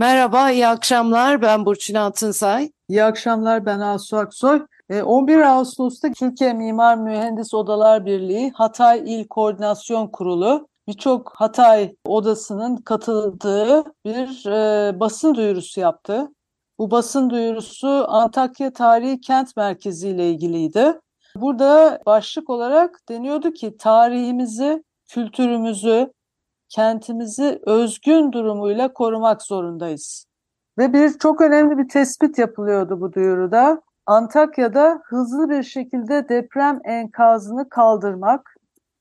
Merhaba, iyi akşamlar. Ben Burçin Altınsay. İyi akşamlar, ben Asu Aksoy. 11 Ağustos'ta Türkiye Mimar Mühendis Odalar Birliği Hatay İl Koordinasyon Kurulu birçok Hatay odasının katıldığı bir e, basın duyurusu yaptı. Bu basın duyurusu Antakya Tarihi Kent Merkezi ile ilgiliydi. Burada başlık olarak deniyordu ki tarihimizi, kültürümüzü, kentimizi özgün durumuyla korumak zorundayız. Ve bir çok önemli bir tespit yapılıyordu bu duyuruda. Antakya'da hızlı bir şekilde deprem enkazını kaldırmak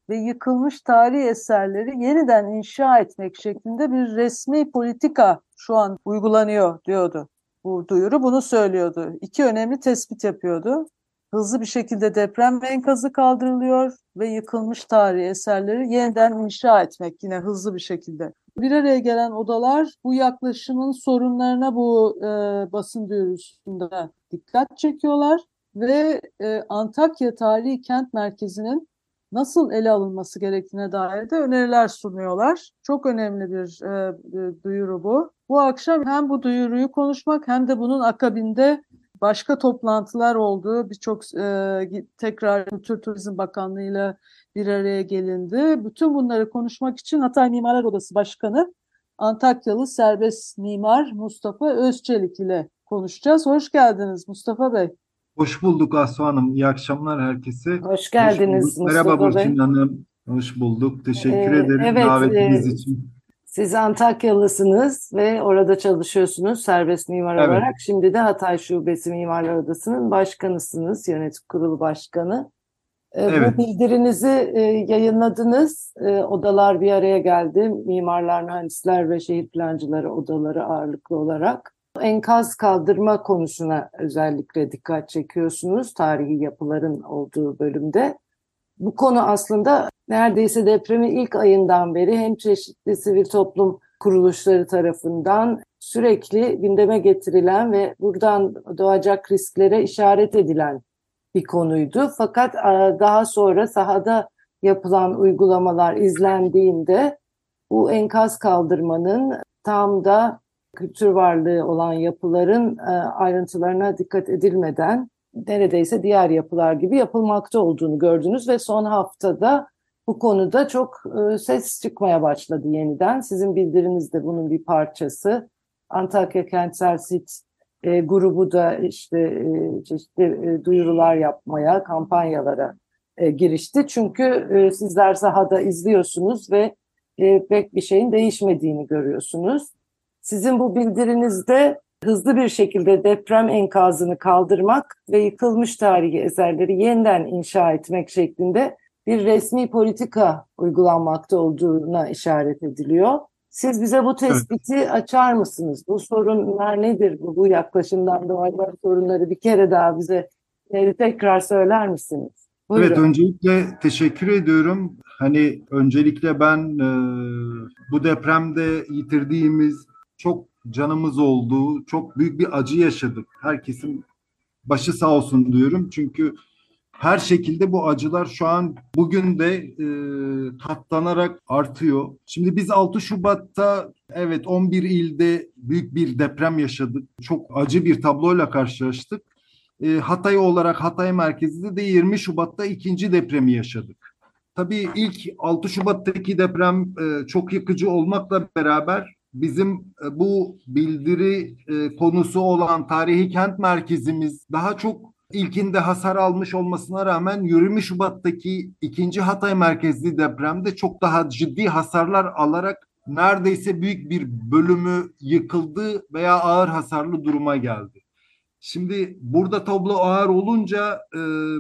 ve yıkılmış tarihi eserleri yeniden inşa etmek şeklinde bir resmi politika şu an uygulanıyor diyordu. Bu duyuru bunu söylüyordu. İki önemli tespit yapıyordu. Hızlı bir şekilde deprem enkazı kaldırılıyor ve yıkılmış tarihi eserleri yeniden inşa etmek yine hızlı bir şekilde. Bir araya gelen odalar bu yaklaşımın sorunlarına bu e, basın duyurusunda dikkat çekiyorlar ve e, Antakya Tarihi Kent Merkezi'nin nasıl ele alınması gerektiğine dair de öneriler sunuyorlar. Çok önemli bir, e, bir duyuru bu. Bu akşam hem bu duyuruyu konuşmak hem de bunun akabinde başka toplantılar oldu. Birçok e, tekrar Kültür Turizm Bakanlığı ile bir araya gelindi. Bütün bunları konuşmak için Hatay Mimarlar Odası Başkanı Antakyalı serbest mimar Mustafa Özçelik ile konuşacağız. Hoş geldiniz Mustafa Bey. Hoş bulduk Asu Hanım. İyi akşamlar herkese. Hoş geldiniz Hoş Mustafa Merhaba Bey. Burçin Hanım. Hoş bulduk. Teşekkür Ee, ederim evet, davetiniz e, için. Siz Antakyalısınız ve orada çalışıyorsunuz serbest mimar Evet. olarak. Şimdi de Hatay Şubesi Mimarlar Odası'nın başkanısınız, yönetim kurulu başkanı. Ee, Evet. Bu bildirinizi e, yayınladınız. E, Odalar bir araya geldi. Mimarlar, mühendisler ve şehir plancıları odaları ağırlıklı olarak. Enkaz kaldırma konusuna özellikle dikkat çekiyorsunuz tarihi yapıların olduğu bölümde. Bu konu aslında neredeyse depremin ilk ayından beri hem çeşitli sivil toplum kuruluşları tarafından sürekli gündeme getirilen ve buradan doğacak risklere işaret edilen bir konuydu. Fakat e, daha sonra sahada yapılan uygulamalar izlendiğinde bu enkaz kaldırmanın tam da kültür varlığı olan yapıların e, ayrıntılarına dikkat edilmeden neredeyse diğer yapılar gibi yapılmakta olduğunu gördünüz ve son haftada bu konuda çok e, ses çıkmaya başladı yeniden. Sizin bildiriniz de bunun bir parçası. Antakya Kentsel Sit e, grubu da işte e, çeşitli duyurular yapmaya, kampanyalara girişti. Çünkü sizler sahada izliyorsunuz ve pek bir şeyin değişmediğini görüyorsunuz. Sizin bu bildirinizde hızlı bir şekilde deprem enkazını kaldırmak ve yıkılmış tarihi eserleri yeniden inşa etmek şeklinde bir resmi politika uygulanmakta olduğuna işaret ediliyor. Siz bize bu tespiti açar mısınız? Bu sorunlar nedir? Bu, bu yaklaşımdan doğan sorunları bir kere daha bize e, tekrar söyler misiniz? Buyurun. Evet, öncelikle teşekkür ediyorum. Hani öncelikle ben e, bu depremde yitirdiğimiz çok canımız olduğu, çok büyük bir acı yaşadık. Herkesin başı sağ olsun diyorum. Çünkü her şekilde bu acılar şu an bugün de e, katlanarak artıyor. Şimdi biz 6 Şubat'ta evet 11 ilde büyük bir deprem yaşadık. Çok acı bir tabloyla karşılaştık. E, Hatay olarak Hatay merkezinde de 20 Şubat'ta ikinci depremi yaşadık. Tabii ilk 6 Şubat'taki deprem e, çok yıkıcı olmakla beraber bizim e, bu bildiri e, konusu olan tarihi kent merkezimiz daha çok ilkinde hasar almış olmasına rağmen 20 Şubat'taki ikinci Hatay merkezli depremde çok daha ciddi hasarlar alarak neredeyse büyük bir bölümü yıkıldı veya ağır hasarlı duruma geldi. Şimdi burada tablo ağır olunca e,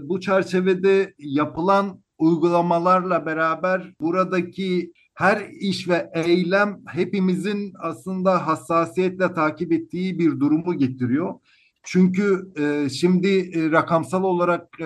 bu çerçevede yapılan uygulamalarla beraber buradaki her iş ve eylem hepimizin aslında hassasiyetle takip ettiği bir durumu getiriyor. Çünkü e, şimdi e, rakamsal olarak e,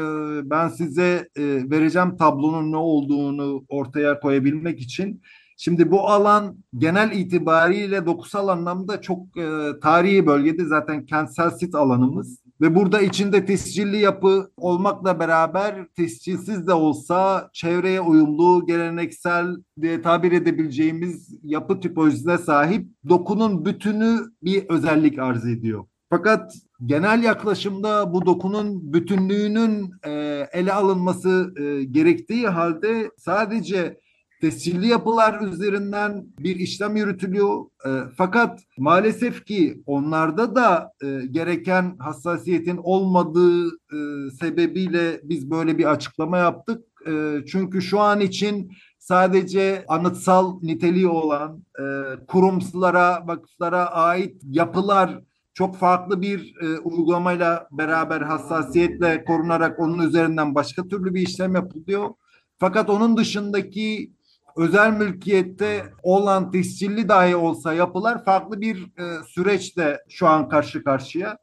ben size e, vereceğim tablonun ne olduğunu ortaya koyabilmek için. Şimdi bu alan genel itibariyle dokusal anlamda çok e, tarihi bölgede zaten kentsel sit alanımız. Ve burada içinde tescilli yapı olmakla beraber tescilsiz de olsa çevreye uyumlu, geleneksel diye tabir edebileceğimiz yapı tipolojisine sahip dokunun bütünü bir özellik arz ediyor. Fakat genel yaklaşımda bu dokunun bütünlüğünün e, ele alınması e, gerektiği halde sadece tescilli yapılar üzerinden bir işlem yürütülüyor. E, fakat maalesef ki onlarda da e, gereken hassasiyetin olmadığı e, sebebiyle biz böyle bir açıklama yaptık. E, çünkü şu an için sadece anıtsal niteliği olan e, kurumslara, vakıflara ait yapılar çok farklı bir e, uygulamayla beraber hassasiyetle korunarak onun üzerinden başka türlü bir işlem yapılıyor. Fakat onun dışındaki özel mülkiyette olan tescilli dahi olsa yapılar farklı bir e, süreçte şu an karşı karşıya.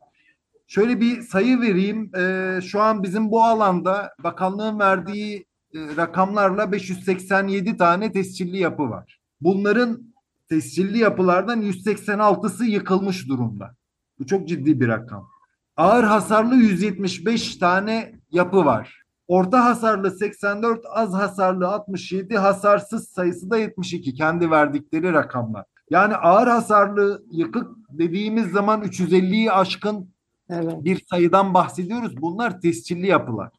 Şöyle bir sayı vereyim. E, şu an bizim bu alanda bakanlığın verdiği e, rakamlarla 587 tane tescilli yapı var. Bunların tescilli yapılardan 186'sı yıkılmış durumda. Bu çok ciddi bir rakam. Ağır hasarlı 175 tane yapı var. Orta hasarlı 84, az hasarlı 67, hasarsız sayısı da 72 kendi verdikleri rakamlar. Yani ağır hasarlı yıkık dediğimiz zaman 350'yi aşkın evet. bir sayıdan bahsediyoruz. Bunlar tescilli yapılar.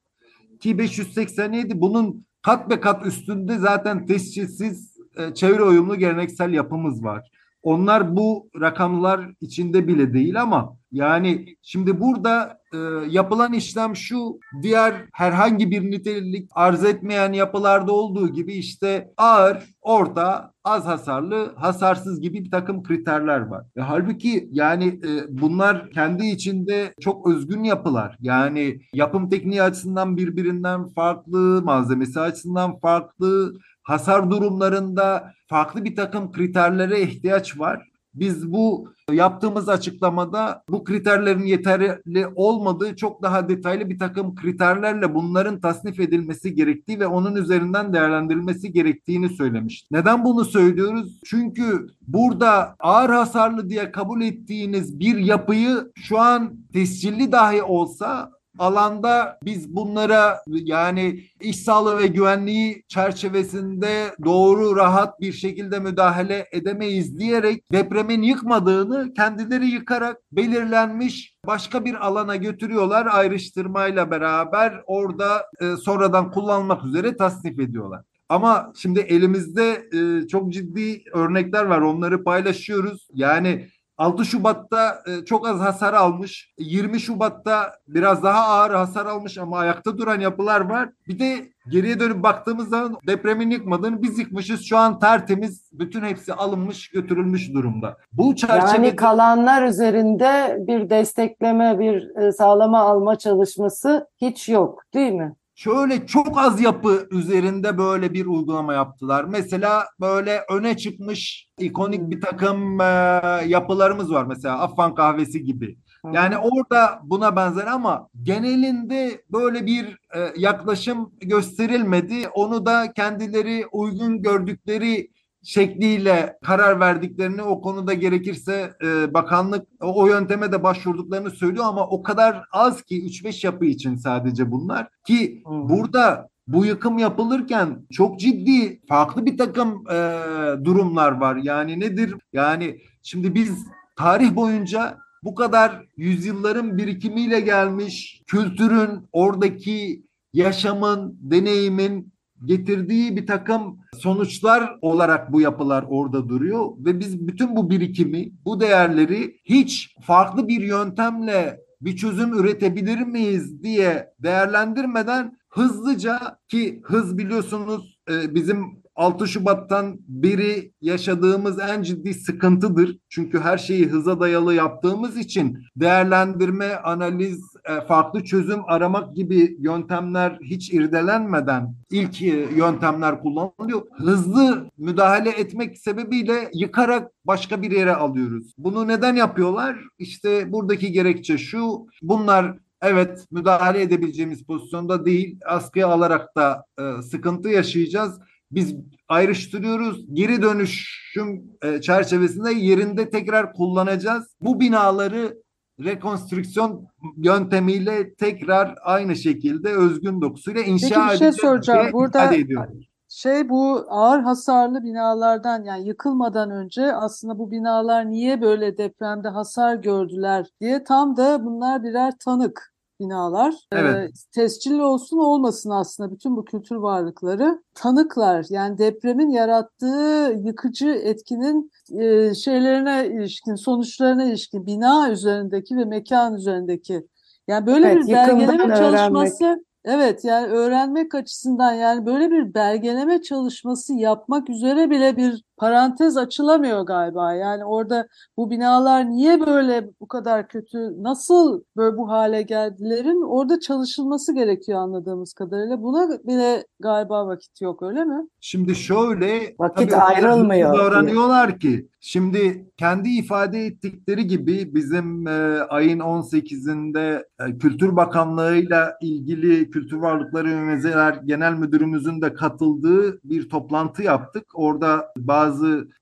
Ki 587 bunun kat be kat üstünde zaten tescilsiz e, çevre uyumlu geleneksel yapımız var. Onlar bu rakamlar içinde bile değil ama yani şimdi burada e, yapılan işlem şu diğer herhangi bir nitelik arz etmeyen yapılarda olduğu gibi işte ağır, orta, az hasarlı, hasarsız gibi bir takım kriterler var. E, halbuki yani e, bunlar kendi içinde çok özgün yapılar. Yani yapım tekniği açısından birbirinden farklı, malzemesi açısından farklı, hasar durumlarında farklı bir takım kriterlere ihtiyaç var. Biz bu yaptığımız açıklamada bu kriterlerin yeterli olmadığı çok daha detaylı bir takım kriterlerle bunların tasnif edilmesi gerektiği ve onun üzerinden değerlendirilmesi gerektiğini söylemiştik. Neden bunu söylüyoruz? Çünkü burada ağır hasarlı diye kabul ettiğiniz bir yapıyı şu an tescilli dahi olsa alanda biz bunlara yani iş sağlığı ve güvenliği çerçevesinde doğru rahat bir şekilde müdahale edemeyiz diyerek depremin yıkmadığını kendileri yıkarak belirlenmiş başka bir alana götürüyorlar ayrıştırmayla beraber orada e, sonradan kullanmak üzere tasnif ediyorlar. Ama şimdi elimizde e, çok ciddi örnekler var onları paylaşıyoruz. Yani 6 Şubat'ta e, çok az hasar almış. 20 Şubat'ta biraz daha ağır hasar almış ama ayakta duran yapılar var. Bir de geriye dönüp baktığımız zaman depremin yıkmadığını biz yıkmışız. Şu an tertemiz. Bütün hepsi alınmış, götürülmüş durumda. Bu çerçevede... Yani kalanlar üzerinde bir destekleme, bir e, sağlama alma çalışması hiç yok değil mi? Şöyle çok az yapı üzerinde böyle bir uygulama yaptılar. Mesela böyle öne çıkmış ikonik bir takım e, yapılarımız var. Mesela Afan kahvesi gibi. Yani orada buna benzer ama genelinde böyle bir e, yaklaşım gösterilmedi. Onu da kendileri uygun gördükleri şekliyle karar verdiklerini o konuda gerekirse e, bakanlık o, o yönteme de başvurduklarını söylüyor ama o kadar az ki 3-5 yapı için sadece bunlar ki hmm. burada bu yıkım yapılırken çok ciddi farklı bir takım e, durumlar var. Yani nedir? Yani şimdi biz tarih boyunca bu kadar yüzyılların birikimiyle gelmiş kültürün oradaki yaşamın, deneyimin getirdiği bir takım sonuçlar olarak bu yapılar orada duruyor. Ve biz bütün bu birikimi, bu değerleri hiç farklı bir yöntemle bir çözüm üretebilir miyiz diye değerlendirmeden hızlıca ki hız biliyorsunuz e, bizim 6 Şubat'tan beri yaşadığımız en ciddi sıkıntıdır. Çünkü her şeyi hıza dayalı yaptığımız için değerlendirme, analiz, e, farklı çözüm aramak gibi yöntemler hiç irdelenmeden ilk e, yöntemler kullanılıyor. Hızlı müdahale etmek sebebiyle yıkarak başka bir yere alıyoruz. Bunu neden yapıyorlar? İşte buradaki gerekçe şu. Bunlar evet müdahale edebileceğimiz pozisyonda değil. Askıya alarak da e, sıkıntı yaşayacağız. Biz ayrıştırıyoruz. Geri dönüşüm e, çerçevesinde yerinde tekrar kullanacağız. Bu binaları rekonstrüksiyon yöntemiyle tekrar aynı şekilde özgün dokusuyla inşa Peki bir şey edeceğiz soracağım. Burada şey bu ağır hasarlı binalardan yani yıkılmadan önce aslında bu binalar niye böyle depremde hasar gördüler diye tam da bunlar birer tanık binalar. Evet. Ee, tescilli olsun olmasın aslında bütün bu kültür varlıkları tanıklar. Yani depremin yarattığı yıkıcı etkinin e, şeylerine ilişkin, sonuçlarına ilişkin bina üzerindeki ve mekan üzerindeki yani böyle Evet, bir belgeleme öğrenmek. çalışması Evet yani öğrenmek açısından yani böyle bir belgeleme çalışması yapmak üzere bile bir parantez açılamıyor galiba. Yani orada bu binalar niye böyle bu kadar kötü, nasıl böyle bu hale geldilerin orada çalışılması gerekiyor anladığımız kadarıyla. Buna bile galiba vakit yok öyle mi? Şimdi şöyle Vakit ayrılmıyor davranıyorlar ki şimdi kendi ifade ettikleri gibi bizim e, ayın 18'inde e, Kültür Bakanlığı'yla ilgili Kültür Varlıkları ve Müzeler Genel Müdürümüzün de katıldığı bir toplantı yaptık. Orada bazı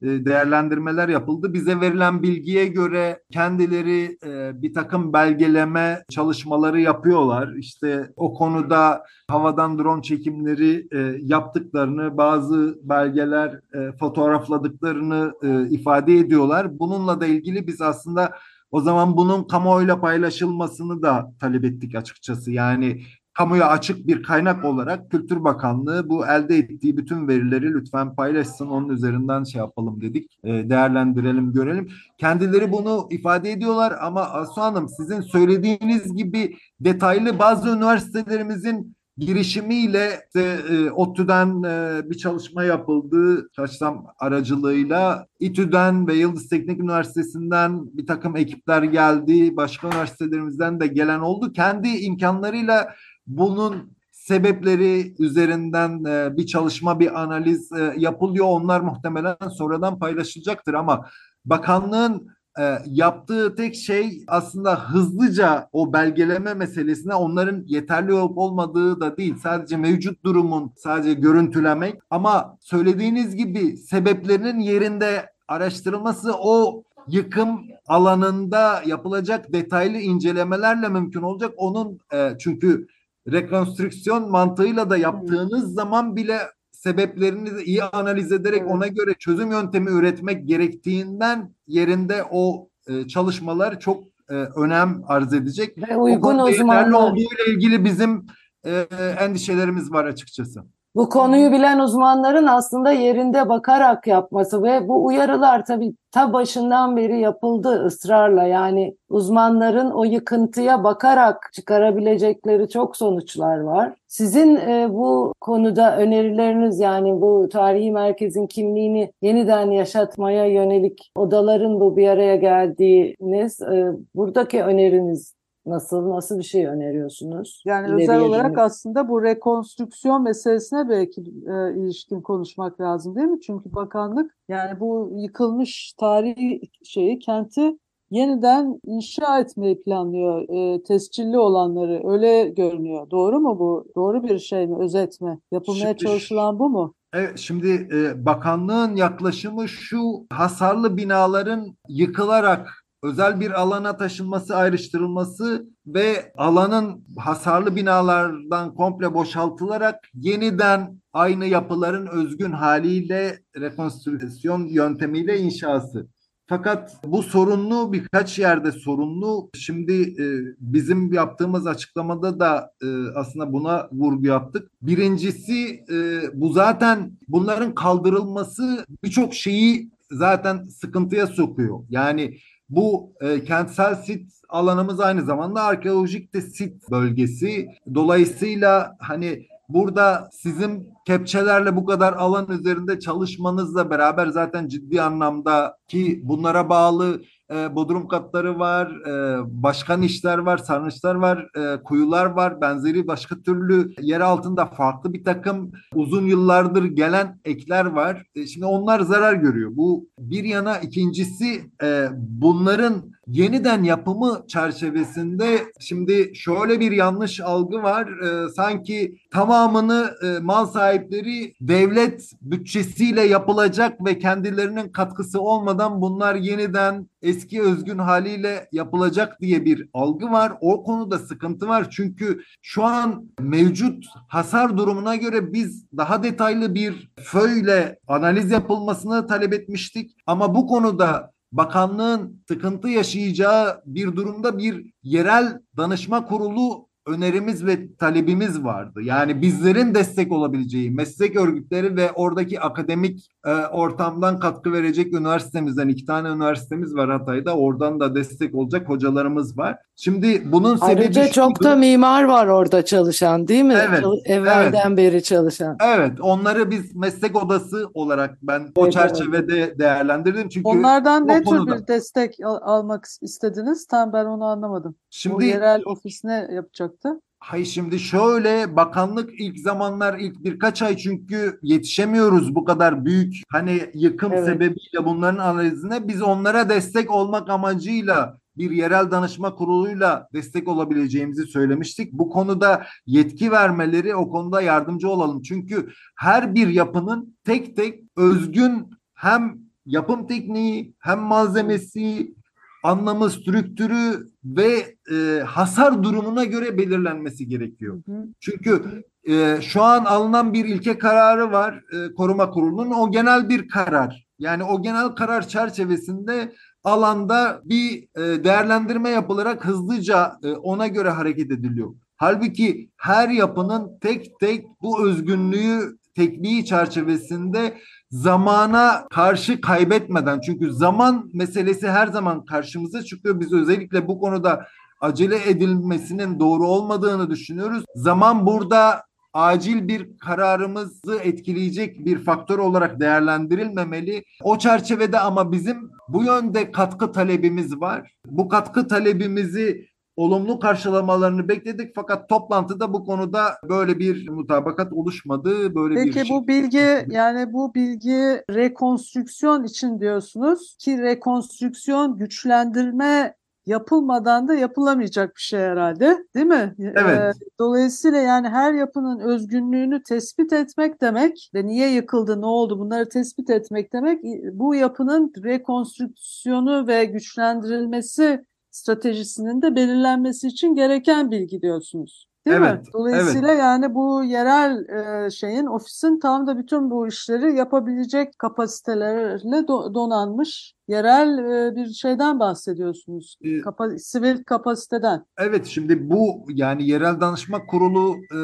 e, değerlendirmeler yapıldı. Bize verilen bilgiye göre kendileri e, bir takım belgeleme çalışmaları yapıyorlar. İşte o konuda havadan drone çekimleri e, yaptıklarını, bazı belgeler fotoğrafladıklarını ifade ediyorlar. Bununla da ilgili biz aslında o zaman bunun kamuoyuyla paylaşılmasını da talep ettik açıkçası. Yani kamuya açık bir kaynak olarak Kültür Bakanlığı bu elde ettiği bütün verileri lütfen paylaşsın. Onun üzerinden şey yapalım dedik. E, değerlendirelim, görelim. Kendileri bunu ifade ediyorlar ama Asu Hanım sizin söylediğiniz gibi detaylı bazı üniversitelerimizin girişimiyle işte, e, ODTÜ'den e, bir çalışma yapıldı. Çalışsam aracılığıyla İTÜ'den ve Yıldız Teknik Üniversitesi'nden bir takım ekipler geldi. Başka üniversitelerimizden de gelen oldu. Kendi imkanlarıyla bunun sebepleri üzerinden e, bir çalışma, bir analiz e, yapılıyor. Onlar muhtemelen sonradan paylaşılacaktır ama bakanlığın e, yaptığı tek şey aslında hızlıca o belgeleme meselesine onların yeterli olup olmadığı da değil. Sadece mevcut durumun sadece görüntülemek ama söylediğiniz gibi sebeplerinin yerinde araştırılması o yıkım alanında yapılacak detaylı incelemelerle mümkün olacak. Onun çünkü rekonstrüksiyon mantığıyla da yaptığınız zaman bile sebeplerini iyi analiz ederek Evet. ona göre çözüm yöntemi üretmek gerektiğinden yerinde o e, çalışmalar çok e, önem arz edecek. Ve O uygun yeterli uzmanlar. olduğu ile ilgili bizim e, endişelerimiz var açıkçası. Bu konuyu bilen uzmanların aslında yerinde bakarak yapması ve bu uyarılar tabii ta başından beri yapıldı ısrarla. Yani uzmanların o yıkıntıya bakarak çıkarabilecekleri çok sonuçlar var. Sizin e, bu konuda önerileriniz yani bu tarihi merkezin kimliğini yeniden yaşatmaya yönelik odaların bu bir araya geldiğiniz e, buradaki öneriniz nasıl? Nasıl bir şey öneriyorsunuz? Yani İleriye özel olarak yönelik. aslında bu rekonstrüksiyon meselesine belki e, ilişkin konuşmak lazım değil mi? Çünkü bakanlık yani bu yıkılmış tarihi şeyi kenti yeniden inşa etmeyi planlıyor. E, tescilli olanları öyle görünüyor. Doğru mu bu? Doğru bir şey mi? Özet mi? Yapılmaya Şimdi- çalışılan bu mu? Evet, şimdi e, bakanlığın yaklaşımı şu hasarlı binaların yıkılarak özel bir alana taşınması, ayrıştırılması ve alanın hasarlı binalardan komple boşaltılarak yeniden aynı yapıların özgün haliyle rekonstrüksiyon yöntemiyle inşası. Fakat bu sorunlu birkaç yerde sorunlu. Şimdi e, bizim yaptığımız açıklamada da e, aslında buna vurgu yaptık. Birincisi e, bu zaten bunların kaldırılması birçok şeyi zaten sıkıntıya sokuyor. Yani bu e, kentsel sit alanımız aynı zamanda arkeolojik de sit bölgesi. Dolayısıyla hani burada sizin kepçelerle bu kadar alan üzerinde çalışmanızla beraber zaten ciddi anlamda ki bunlara bağlı e, bodrum katları var, e, başkan işler var, sarnıçlar var, e, kuyular var, benzeri başka türlü yer altında farklı bir takım uzun yıllardır gelen ekler var. E, şimdi onlar zarar görüyor. Bu bir yana ikincisi e, bunların yeniden yapımı çerçevesinde şimdi şöyle bir yanlış algı var. E, sanki tamamını e, mal sahipleri devlet bütçesiyle yapılacak ve kendilerinin katkısı olmadan bunlar yeniden eski özgün haliyle yapılacak diye bir algı var. O konuda sıkıntı var. Çünkü şu an mevcut hasar durumuna göre biz daha detaylı bir föyle analiz yapılmasını talep etmiştik. Ama bu konuda bakanlığın sıkıntı yaşayacağı bir durumda bir yerel danışma kurulu önerimiz ve talebimiz vardı. Yani bizlerin destek olabileceği meslek örgütleri ve oradaki akademik ortamdan katkı verecek üniversitemizden iki tane üniversitemiz var Hatay'da. Oradan da destek olacak hocalarımız var. Şimdi bunun sebebi Ayrıca çok da mimar var orada çalışan değil mi? Evet, Evvelden beri çalışan. Evet, onları biz meslek odası olarak ben o Evet, çerçevede değerlendirdim. Çünkü Onlardan o ne tür konuda- bir destek al- almak istediniz? Tam ben onu anlamadım. Şimdi yerel ofis ne yapacaktı? Hayır şimdi şöyle bakanlık ilk zamanlar ilk birkaç ay çünkü yetişemiyoruz bu kadar büyük hani yıkım Evet. sebebiyle bunların analizine biz onlara destek olmak amacıyla bir yerel danışma kuruluyla destek olabileceğimizi söylemiştik. Bu konuda yetki vermeleri o konuda yardımcı olalım. Çünkü her bir yapının tek tek özgün hem yapım tekniği hem malzemesi anlamı, strüktürü ve e, hasar durumuna göre belirlenmesi gerekiyor. Hı hı. Çünkü e, şu an alınan bir ilke kararı var e, koruma kurulunun. O genel bir karar. Yani o genel karar çerçevesinde alanda bir e, değerlendirme yapılarak hızlıca e, ona göre hareket ediliyor. Halbuki her yapının tek tek bu özgünlüğü tekniği çerçevesinde zamana karşı kaybetmeden çünkü zaman meselesi her zaman karşımıza çıkıyor. Biz özellikle bu konuda acele edilmesinin doğru olmadığını düşünüyoruz. Zaman burada acil bir kararımızı etkileyecek bir faktör olarak değerlendirilmemeli. O çerçevede ama bizim bu yönde katkı talebimiz var. Bu katkı talebimizi olumlu karşılamalarını bekledik fakat toplantıda bu konuda böyle bir mutabakat oluşmadı. Böyle bir Peki şey. bu bilgi yani bu bilgi rekonstrüksiyon için diyorsunuz ki rekonstrüksiyon güçlendirme yapılmadan da yapılamayacak bir şey herhalde, değil mi? Evet. Ee, dolayısıyla yani her yapının özgünlüğünü tespit etmek demek ve niye yıkıldı, ne oldu bunları tespit etmek demek bu yapının rekonstrüksiyonu ve güçlendirilmesi stratejisinin de belirlenmesi için gereken bilgi diyorsunuz. Değil mi? Evet, Dolayısıyla yani bu yerel e, şeyin ofisin tam da bütün bu işleri yapabilecek kapasitelerle do- donanmış yerel e, bir şeyden bahsediyorsunuz. Ee, Kapa- sivil kapasiteden. Evet şimdi bu yani yerel danışma kurulu e,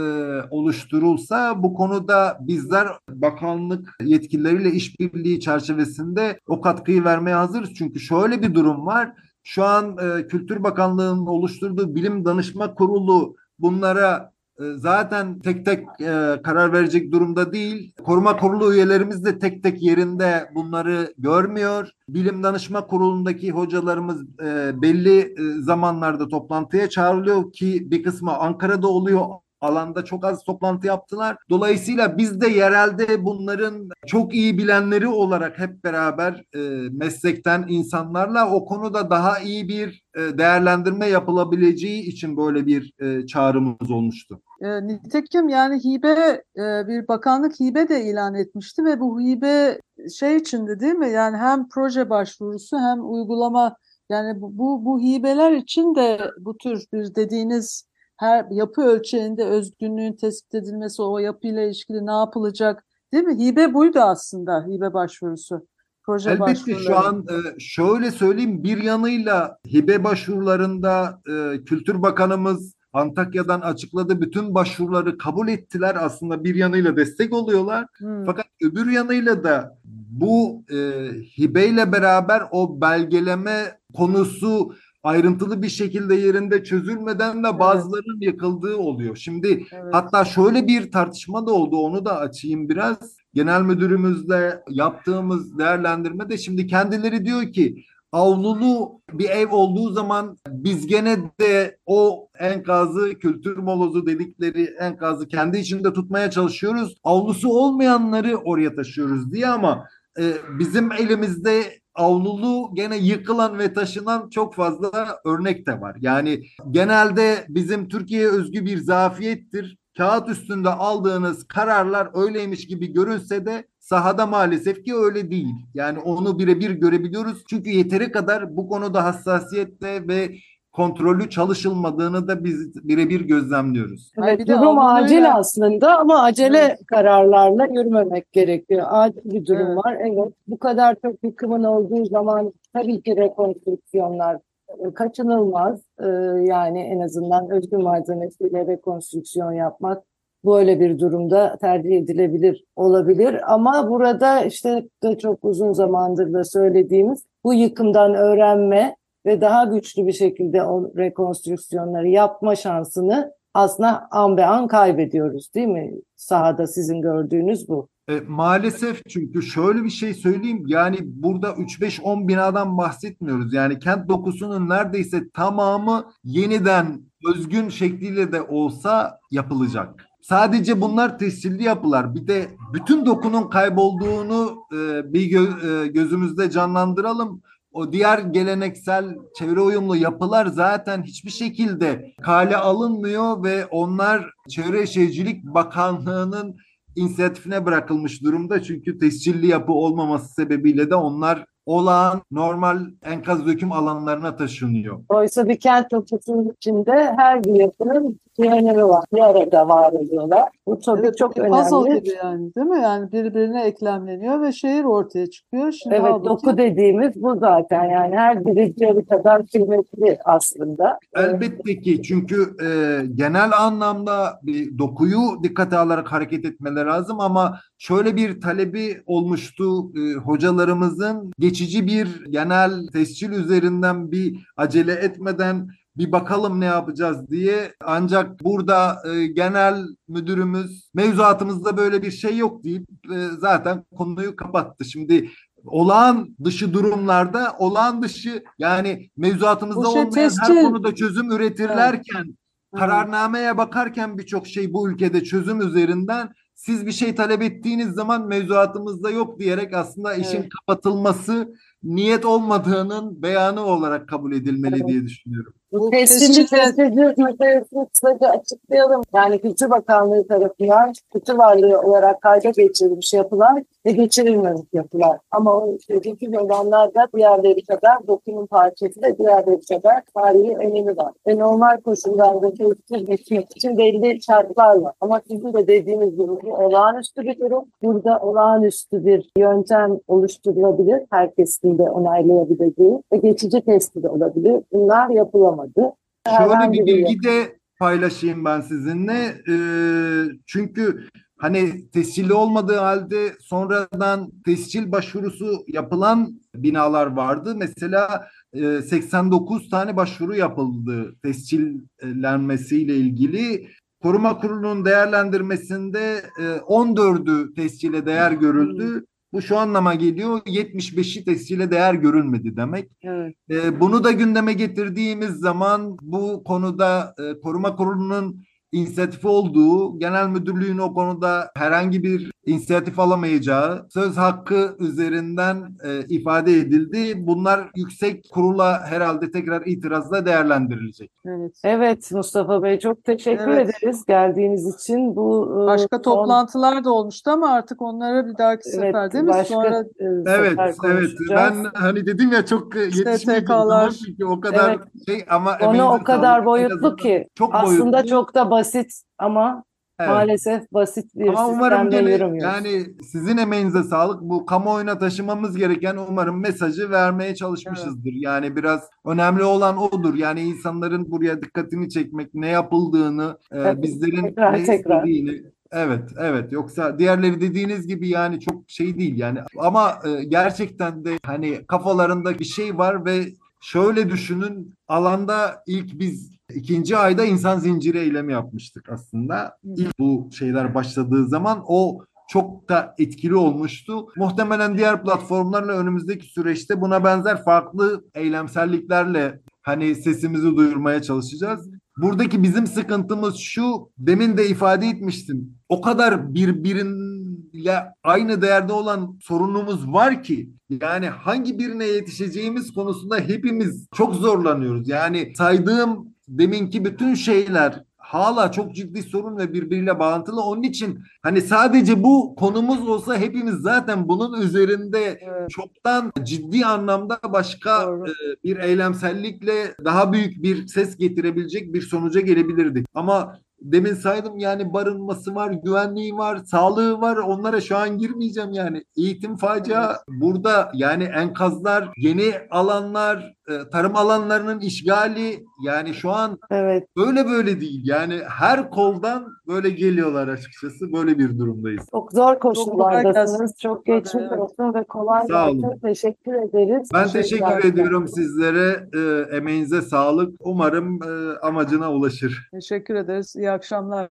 oluşturulsa bu konuda bizler bakanlık yetkilileriyle işbirliği çerçevesinde o katkıyı vermeye hazırız. Çünkü şöyle bir durum var. Şu an e, Kültür Bakanlığı'nın oluşturduğu bilim danışma kurulu bunlara e, zaten tek tek e, karar verecek durumda değil. Koruma kurulu üyelerimiz de tek tek yerinde bunları görmüyor. Bilim danışma kurulundaki hocalarımız e, belli e, zamanlarda toplantıya çağrılıyor ki bir kısmı Ankara'da oluyor alanda çok az toplantı yaptılar. Dolayısıyla biz de yerelde bunların çok iyi bilenleri olarak hep beraber e, meslekten insanlarla o konuda daha iyi bir e, değerlendirme yapılabileceği için böyle bir e, çağrımız olmuştu. E, nitekim yani hibe e, bir bakanlık hibe de ilan etmişti ve bu hibe şey içindi değil mi? Yani hem proje başvurusu hem uygulama yani bu, bu, bu hibeler için de bu tür bir dediğiniz her yapı ölçeğinde özgünlüğün tespit edilmesi, o yapıyla ilgili ne yapılacak değil mi? Hibe buydu aslında, hibe başvurusu. Proje Elbette şu an e, şöyle söyleyeyim bir yanıyla hibe başvurularında e, Kültür Bakanımız Antakya'dan açıkladı bütün başvuruları kabul ettiler aslında bir yanıyla destek oluyorlar. Hmm. Fakat öbür yanıyla da bu e, hibeyle beraber o belgeleme konusu ayrıntılı bir şekilde yerinde çözülmeden de bazılarının yıkıldığı oluyor. Şimdi Evet. hatta şöyle bir tartışma da oldu onu da açayım biraz. Genel müdürümüzle yaptığımız değerlendirmede şimdi kendileri diyor ki avlulu bir ev olduğu zaman biz gene de o enkazı kültür molozu dedikleri enkazı kendi içinde tutmaya çalışıyoruz. Avlusu olmayanları oraya taşıyoruz diye ama e, bizim elimizde avlulu gene yıkılan ve taşınan çok fazla örnek de var. Yani genelde bizim Türkiye'ye özgü bir zafiyettir. Kağıt üstünde aldığınız kararlar öyleymiş gibi görünse de sahada maalesef ki öyle değil. Yani onu birebir görebiliyoruz. Çünkü yeteri kadar bu konuda hassasiyetle ve kontrollü çalışılmadığını da biz birebir gözlemliyoruz. Evet, bir durum acil aslında ama acele Evet. kararlarla yürümemek gerekiyor. Acil bir durum Evet. var. Evet, bu kadar çok yıkımın olduğu zaman tabii ki rekonstrüksiyonlar e, kaçınılmaz. E, yani en azından özgür malzemesiyle rekonstrüksiyon yapmak böyle bir durumda tercih edilebilir olabilir. Ama burada işte de çok uzun zamandır da söylediğimiz bu yıkımdan öğrenme ve daha güçlü bir şekilde o rekonstrüksiyonları yapma şansını aslında an be an kaybediyoruz değil mi? Sahada sizin gördüğünüz bu. E, maalesef çünkü şöyle bir şey söyleyeyim yani burada 3-5-10 binadan bahsetmiyoruz. Yani kent dokusunun neredeyse tamamı yeniden özgün şekliyle de olsa yapılacak. Sadece bunlar tescilli yapılar. Bir de bütün dokunun kaybolduğunu e, bir gö- e, gözümüzde canlandıralım. O diğer geleneksel çevre uyumlu yapılar zaten hiçbir şekilde kale alınmıyor ve onlar Çevre Şehircilik Bakanlığı'nın inisiyatifine bırakılmış durumda. Çünkü tescilli yapı olmaması sebebiyle de onlar olağan normal enkaz döküm alanlarına taşınıyor. Oysa bir kent dokusunun içinde her bir yapının önemi var. Bir arada var ediyorlar. Bu tabii Evet, çok bir puzzle önemli. gibi yani değil mi? Yani birbirine eklemleniyor ve şehir ortaya çıkıyor. Şimdi Evet, halbuki- doku dediğimiz bu zaten. Yani her biri bir kadar kıymetli aslında. Elbette ki çünkü e, genel anlamda bir dokuyu dikkate alarak hareket etmeleri lazım ama şöyle bir talebi olmuştu e, hocalarımızın geçici bir genel tescil üzerinden bir acele etmeden bir bakalım ne yapacağız diye ancak burada e, genel müdürümüz mevzuatımızda böyle bir şey yok deyip e, zaten konuyu kapattı. Şimdi olağan dışı durumlarda olağan dışı yani mevzuatımızda şey olmayan tescil- her konuda çözüm üretirlerken Hı. kararnameye bakarken birçok şey bu ülkede çözüm üzerinden siz bir şey talep ettiğiniz zaman mevzuatımızda yok diyerek aslında işin Evet. kapatılması niyet olmadığının beyanı olarak kabul edilmeli Evet. diye düşünüyorum. Bu tescilde- tescilli meselesini kısaca açıklayalım. Yani Kültür Bakanlığı tarafından kültür varlığı olarak kayda geçirilmiş yapılar ve geçirilmemiş yapılar. Ama o tescilli olanlar da diğerleri kadar dokunun parçası ve diğerleri kadar tarihi önemi var. Ve normal koşullarda tescil geçmek için belli şartlar var. Ama sizin de dediğiniz gibi bu olağanüstü bir durum. Burada olağanüstü bir yöntem oluşturulabilir. Herkesin de onaylayabileceği ve geçici testi de olabilir. Bunlar yapılamadı. Şöyle bir bilgi de paylaşayım ben sizinle. Ee, çünkü hani tescilli olmadığı halde sonradan tescil başvurusu yapılan binalar vardı. Mesela e, 89 tane başvuru yapıldı tescillenmesiyle ilgili. Koruma Kurulu'nun değerlendirmesinde e, 14'ü tescile değer görüldü. Bu şu anlama geliyor 75'i tescile değer görülmedi demek. Evet. E, bunu da gündeme getirdiğimiz zaman bu konuda e, Koruma Kurulu'nun inisiyatifi olduğu, genel müdürlüğün o konuda herhangi bir inisiyatif alamayacağı söz hakkı üzerinden e, ifade edildi. Bunlar yüksek kurula herhalde tekrar itirazla değerlendirilecek. Evet. Evet Mustafa Bey çok teşekkür Evet. ederiz geldiğiniz için. Bu e, Başka son- toplantılar da olmuştu ama artık onlara bir dahaki evet, sefer değil mi? başka Sonra e, Evet, sefer evet. Ben hani dedim ya çok e, zaman çünkü o kadar Evet. şey ama emeğinize o kadar boyutlu ki çok aslında boyutlu. çok da basit ama Evet. maalesef basit bir Ama umarım gene yürümüyoruz. yani sizin emeğinize sağlık. Bu kamuoyuna taşımamız gereken umarım mesajı vermeye çalışmışızdır. Yani biraz önemli olan odur. Yani insanların buraya dikkatini çekmek, ne yapıldığını, e, Evet, bizlerin tekrar, ne tekrar. istediğini. Evet, evet. Yoksa diğerleri dediğiniz gibi yani çok şey değil yani. Ama e, gerçekten de hani kafalarında bir şey var ve şöyle düşünün alanda ilk biz ikinci ayda insan zinciri eylemi yapmıştık aslında. İlk bu şeyler başladığı zaman o çok da etkili olmuştu. Muhtemelen diğer platformlarla önümüzdeki süreçte buna benzer farklı eylemselliklerle hani sesimizi duyurmaya çalışacağız. Buradaki bizim sıkıntımız şu, demin de ifade etmiştim. O kadar birbiriyle aynı değerde olan sorunumuz var ki yani hangi birine yetişeceğimiz konusunda hepimiz çok zorlanıyoruz. Yani saydığım deminki bütün şeyler hala çok ciddi sorun ve birbiriyle bağlantılı. Onun için hani sadece bu konumuz olsa hepimiz zaten bunun üzerinde Evet. çoktan ciddi anlamda başka Doğru. e, bir eylemsellikle daha büyük bir ses getirebilecek bir sonuca gelebilirdik. Ama demin saydım yani barınması var, güvenliği var, sağlığı var. Onlara şu an girmeyeceğim yani. Eğitim facia. Burada yani enkazlar, yeni alanlar, tarım alanlarının işgali yani şu an Evet. böyle böyle değil. Yani her koldan böyle geliyorlar açıkçası. Böyle bir durumdayız. Çok zor koşullardasınız. gelsin. Çok geçmiş Evet. olsun ve kolay Sağ olun. gelsin. Teşekkür ederiz. Ben teşekkür Teşekkürler. ediyorum sizlere. E, emeğinize sağlık. Umarım e, amacına ulaşır. Teşekkür ederiz. İyi akşamlar.